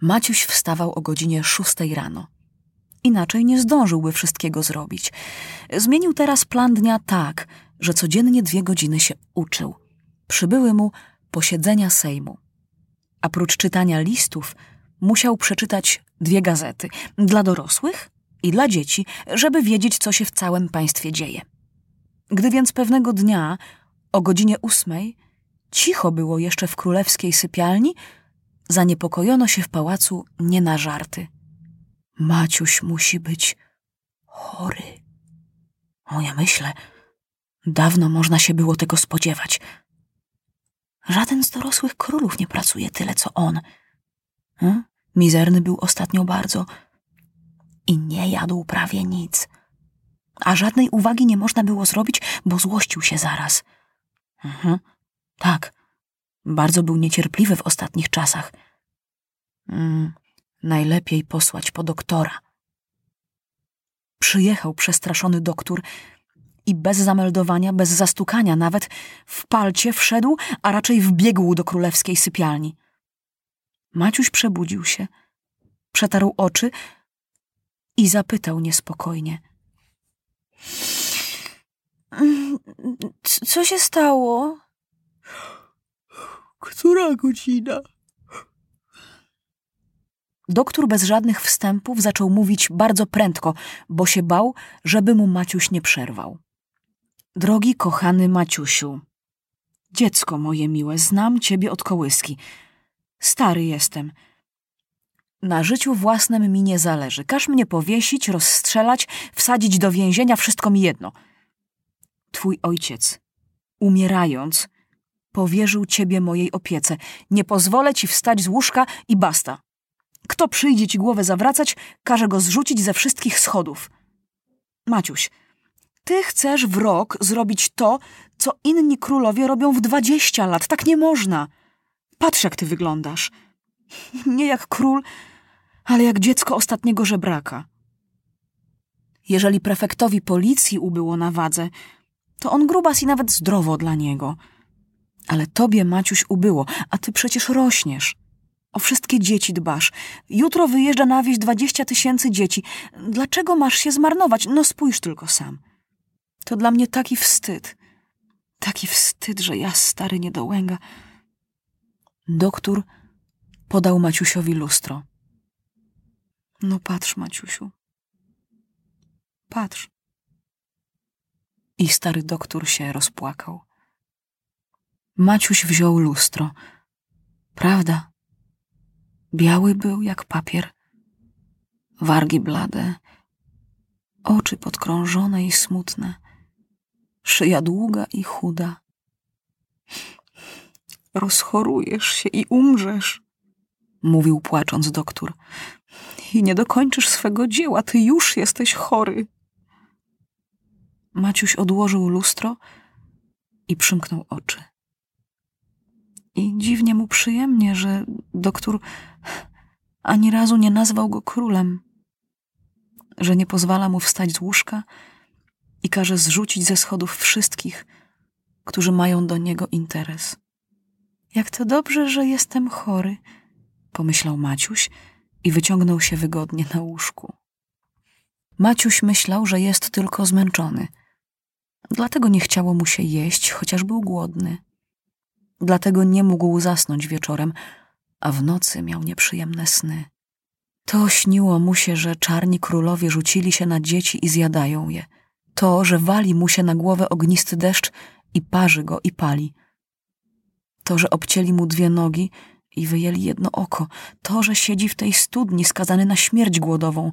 Maciuś wstawał o godzinie szóstej rano. Inaczej nie zdążyłby wszystkiego zrobić. Zmienił teraz plan dnia tak, że codziennie dwie godziny się uczył. Przybyły mu posiedzenia Sejmu. A prócz czytania listów, musiał przeczytać dwie gazety dla dorosłych i dla dzieci, żeby wiedzieć, co się w całym państwie dzieje. Gdy więc pewnego dnia o godzinie ósmej cicho było jeszcze w królewskiej sypialni, zaniepokojono się w pałacu nie na żarty. Maciuś musi być chory. O, ja myślę, dawno można się było tego spodziewać. Żaden z dorosłych królów nie pracuje tyle, co on. Hmm? Mizerny był ostatnio bardzo i nie jadł prawie nic. A żadnej uwagi nie można było zrobić, bo złościł się zaraz. Mhm. Tak, bardzo był niecierpliwy w ostatnich czasach. Mm, najlepiej posłać po doktora. Przyjechał przestraszony doktor i bez zameldowania, bez zastukania nawet, w palcie wszedł, a raczej wbiegł do królewskiej sypialni. Maciuś przebudził się, przetarł oczy i zapytał niespokojnie. Co się stało? Która godzina? Doktor bez żadnych wstępów zaczął mówić bardzo prędko, bo się bał, żeby mu Maciuś nie przerwał. Drogi kochany Maciusiu, dziecko moje miłe, znam ciebie od kołyski. Stary jestem. Na życiu własnym mi nie zależy. Każ mnie powiesić, rozstrzelać, wsadzić do więzienia, wszystko mi jedno. Twój ojciec, umierając, powierzył ciebie mojej opiece. Nie pozwolę ci wstać z łóżka i basta. Kto przyjdzie ci głowę zawracać, każe go zrzucić ze wszystkich schodów. Maciuś, ty chcesz w rok zrobić to, co inni królowie robią w dwadzieścia lat. Tak nie można. Patrz, jak ty wyglądasz. Nie jak król, ale jak dziecko ostatniego żebraka. Jeżeli prefektowi policji ubyło na wadze, to on grubas i nawet zdrowo dla niego. Ale tobie, Maciuś, ubyło, a ty przecież rośniesz. O wszystkie dzieci dbasz. Jutro wyjeżdża na wieś dwadzieścia tysięcy dzieci. Dlaczego masz się zmarnować? No spójrz tylko sam. To dla mnie taki wstyd. Taki wstyd, że ja, stary niedołęga. Doktor podał Maciusiowi lustro. No patrz, Maciusiu. Patrz. I stary doktor się rozpłakał. Maciuś wziął lustro. Prawda? Biały był jak papier. Wargi blade, oczy podkrążone i smutne, szyja długa i chuda. Rozchorujesz się i umrzesz, mówił płacząc doktor. I nie dokończysz swego dzieła, ty już jesteś chory. Maciuś odłożył lustro i przymknął oczy. I dziwnie mu przyjemnie, że doktor ani razu nie nazwał go królem, że nie pozwala mu wstać z łóżka i każe zrzucić ze schodów wszystkich, którzy mają do niego interes. Jak to dobrze, że jestem chory, pomyślał Maciuś i wyciągnął się wygodnie na łóżku. Maciuś myślał, że jest tylko zmęczony. Dlatego nie chciało mu się jeść, chociaż był głodny. Dlatego nie mógł zasnąć wieczorem, a w nocy miał nieprzyjemne sny. To śniło mu się, że czarni królowie rzucili się na dzieci i zjadają je. To, że wali mu się na głowę ognisty deszcz i parzy go i pali. To, że obcięli mu dwie nogi i wyjęli jedno oko. To, że siedzi w tej studni skazany na śmierć głodową.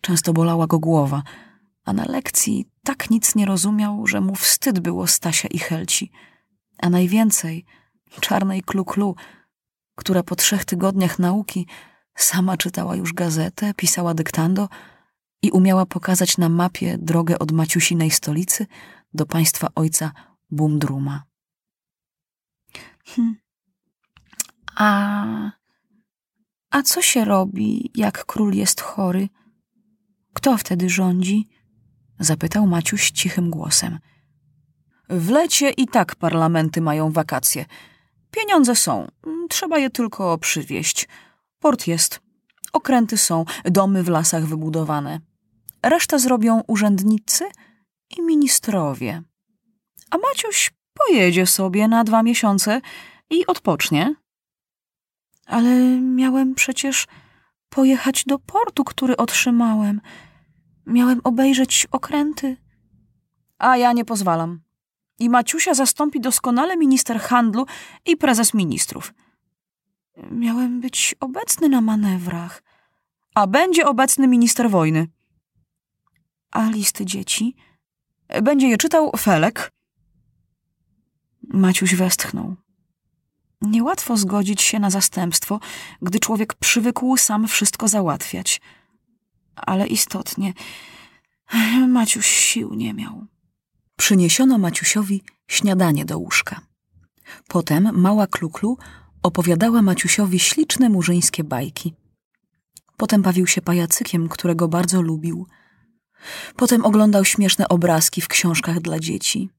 Często bolała go głowa, a na lekcji tak nic nie rozumiał, że mu wstyd było Stasia i Helci. A najwięcej czarnej kluklu, która po trzech tygodniach nauki sama czytała już gazetę, pisała dyktando i umiała pokazać na mapie drogę od Maciusinej stolicy do państwa ojca Bumdruma. Hm. A, a co się robi, jak król jest chory? Kto wtedy rządzi? Zapytał Maciuś cichym głosem. W lecie i tak parlamenty mają wakacje. Pieniądze są, trzeba je tylko przywieźć. Port jest. Okręty są, domy w lasach wybudowane. Resztę zrobią urzędnicy i ministrowie. A Maciuś pojedzie sobie na dwa miesiące i odpocznie. Ale miałem przecież pojechać do portu, który otrzymałem. Miałem obejrzeć okręty. A ja nie pozwalam. I Maciusia zastąpi doskonale minister handlu i prezes ministrów. Miałem być obecny na manewrach. A będzie obecny minister wojny. A listy dzieci? Będzie je czytał Felek. Maciuś westchnął. Niełatwo zgodzić się na zastępstwo, gdy człowiek przywykł sam wszystko załatwiać. Ale istotnie, Maciuś sił nie miał. Przyniesiono Maciusiowi śniadanie do łóżka. Potem mała Kluklu opowiadała Maciusiowi śliczne murzyńskie bajki. Potem bawił się pajacykiem, którego bardzo lubił. Potem oglądał śmieszne obrazki w książkach dla dzieci.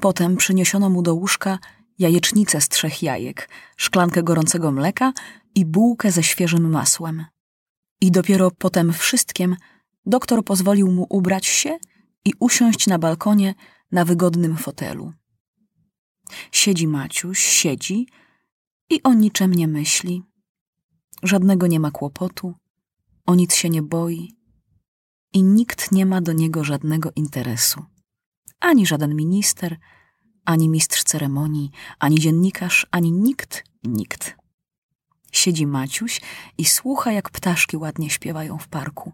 Potem przyniesiono mu do łóżka jajecznicę z trzech jajek, szklankę gorącego mleka i bułkę ze świeżym masłem. I dopiero po tym wszystkim doktor pozwolił mu ubrać się i usiąść na balkonie na wygodnym fotelu. Siedzi Maciuś, siedzi i o niczym nie myśli. Żadnego nie ma kłopotu, o nic się nie boi i nikt nie ma do niego żadnego interesu. Ani żaden minister, ani mistrz ceremonii, ani dziennikarz, ani nikt, nikt. Siedzi Maciuś i słucha, jak ptaszki ładnie śpiewają w parku.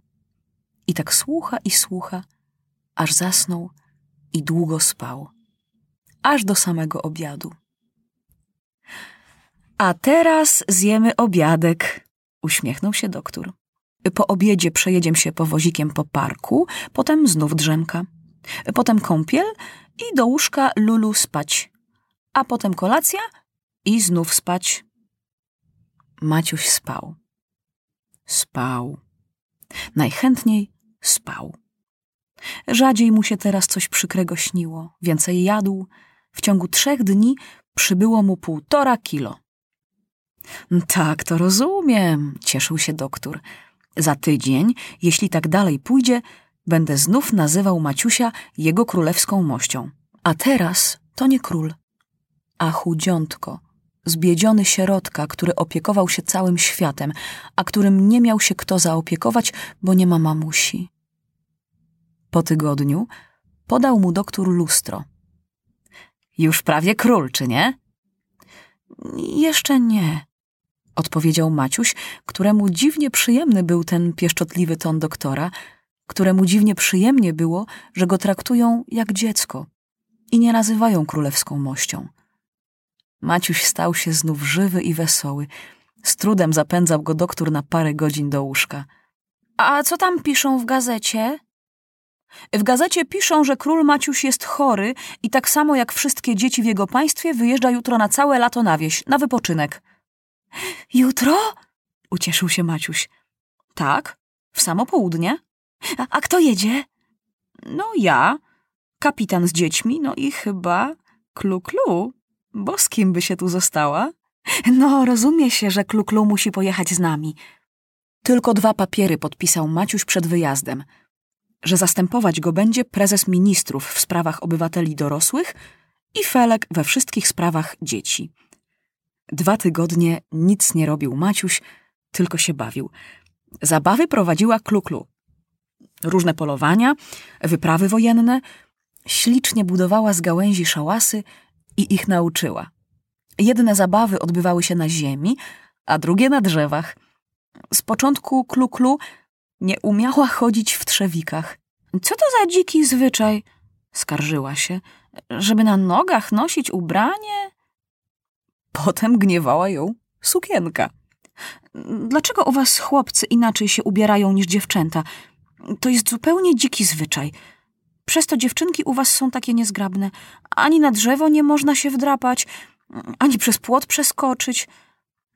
I tak słucha i słucha, aż zasnął i długo spał. Aż do samego obiadu. A teraz zjemy obiadek, uśmiechnął się doktor. Po obiedzie przejedziemy się powozikiem po parku, potem znów drzemka. Potem kąpiel i do łóżka Lulu spać. A potem kolacja i znów spać. Maciuś spał. Spał. Najchętniej spał. Rzadziej mu się teraz coś przykrego śniło, więcej jadł. W ciągu trzech dni przybyło mu półtora kilo. Tak, to rozumiem, cieszył się doktor. Za tydzień, jeśli tak dalej pójdzie, będę znów nazywał Maciusia jego królewską mością. A teraz to nie król, a chudziątko, zbiedziony sierotka, który opiekował się całym światem, a którym nie miał się kto zaopiekować, bo nie ma mamusi. Po tygodniu podał mu doktor lustro. Już prawie król, czy nie? Jeszcze nie, odpowiedział Maciuś, któremu dziwnie przyjemny był ten pieszczotliwy ton doktora, któremu dziwnie przyjemnie było, że go traktują jak dziecko i nie nazywają królewską mością. Maciuś stał się znów żywy i wesoły. Z trudem zapędzał go doktor na parę godzin do łóżka. A co tam piszą w gazecie? W gazecie piszą, że król Maciuś jest chory i tak samo jak wszystkie dzieci w jego państwie wyjeżdża jutro na całe lato na wieś, na wypoczynek. Jutro? Ucieszył się Maciuś. Tak, w samo południe. A, a kto jedzie? No ja, kapitan z dziećmi, no i chyba Klu-Klu, bo z kim by się tu została? No, rozumie się, że Klu-Klu musi pojechać z nami. Tylko dwa papiery podpisał Maciuś przed wyjazdem. Że zastępować go będzie prezes ministrów w sprawach obywateli dorosłych i Felek we wszystkich sprawach dzieci. Dwa tygodnie nic nie robił Maciuś, tylko się bawił. Zabawy prowadziła Kluklu. Różne polowania, wyprawy wojenne, ślicznie budowała z gałęzi szałasy i ich nauczyła. Jedne zabawy odbywały się na ziemi, a drugie na drzewach. Z początku Kluklu nie umiała chodzić w trzewikach. Co to za dziki zwyczaj? Skarżyła się. Żeby na nogach nosić ubranie? Potem gniewała ją sukienka. Dlaczego u was chłopcy inaczej się ubierają niż dziewczęta? To jest zupełnie dziki zwyczaj. Przez to dziewczynki u was są takie niezgrabne. Ani na drzewo nie można się wdrapać, ani przez płot przeskoczyć.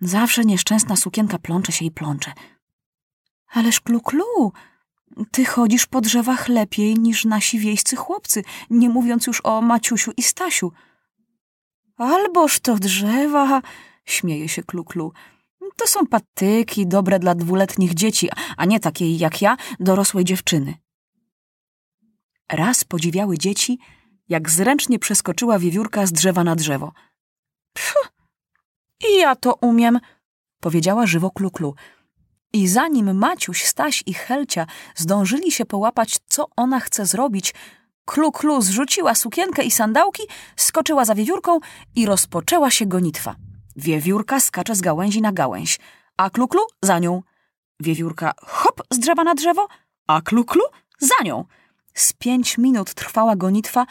Zawsze nieszczęsna sukienka plącze się i plącze. Ależ klu-klu, ty chodzisz po drzewach lepiej niż nasi wiejscy chłopcy, nie mówiąc już o Maciusiu i Stasiu. Alboż to drzewa, śmieje się Kluklu. To są patyki dobre dla dwuletnich dzieci, a nie takiej jak ja, dorosłej dziewczyny. Raz podziwiały dzieci, jak zręcznie przeskoczyła wiewiórka z drzewa na drzewo. Pff, i ja to umiem, powiedziała żywo Kluklu. I zanim Maciuś, Staś i Helcia zdążyli się połapać, co ona chce zrobić, Kluklu zrzuciła sukienkę i sandałki, skoczyła za wiewiórką i rozpoczęła się gonitwa. Wiewiórka skacze z gałęzi na gałęź, a Kluklu za nią. Wiewiórka hop z drzewa na drzewo, a Kluklu za nią. Z pięć minut trwała gonitwa,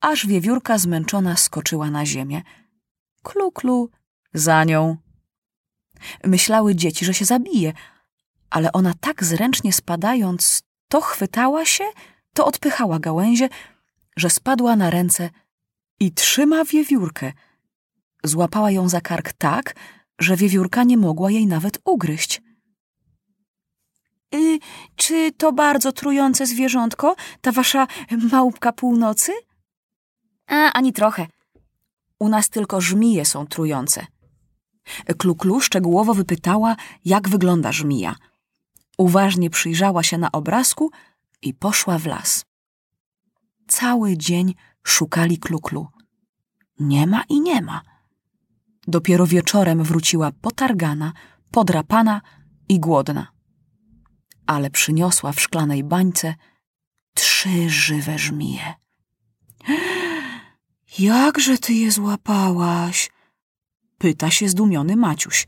aż wiewiórka zmęczona skoczyła na ziemię. Kluklu za nią. Myślały dzieci, że się zabije, ale ona tak zręcznie spadając, to chwytała się, to odpychała gałęzie, że spadła na ręce i trzyma wiewiórkę. Złapała ją za kark tak, że wiewiórka nie mogła jej nawet ugryźć. Y, czy to bardzo trujące zwierzątko, ta wasza małpka północy? A, ani trochę. U nas tylko żmije są trujące. Kluklu szczegółowo wypytała, jak wygląda żmija. Uważnie przyjrzała się na obrazku i poszła w las. Cały dzień szukali Kluklu. Nie ma i nie ma. Dopiero wieczorem wróciła potargana, podrapana i głodna. Ale przyniosła w szklanej bańce trzy żywe żmije. Jakże ty je złapałaś? Pyta się zdumiony Maciuś.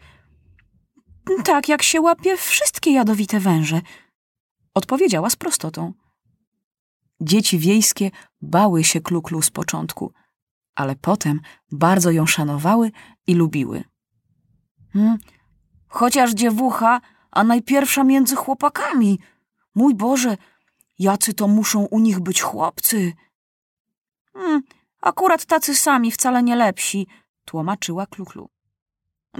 Tak jak się łapie wszystkie jadowite węże, odpowiedziała z prostotą. Dzieci wiejskie bały się Kluklu z początku, ale potem bardzo ją szanowały i lubiły. Hmm, chociaż dziewucha, a najpierwsza między chłopakami. Mój Boże, jacy to muszą u nich być chłopcy. Hmm, akurat tacy sami, wcale nie lepsi, tłumaczyła Kluklu.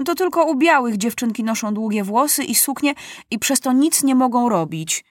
To tylko u białych dziewczynki noszą długie włosy i suknie i przez to nic nie mogą robić.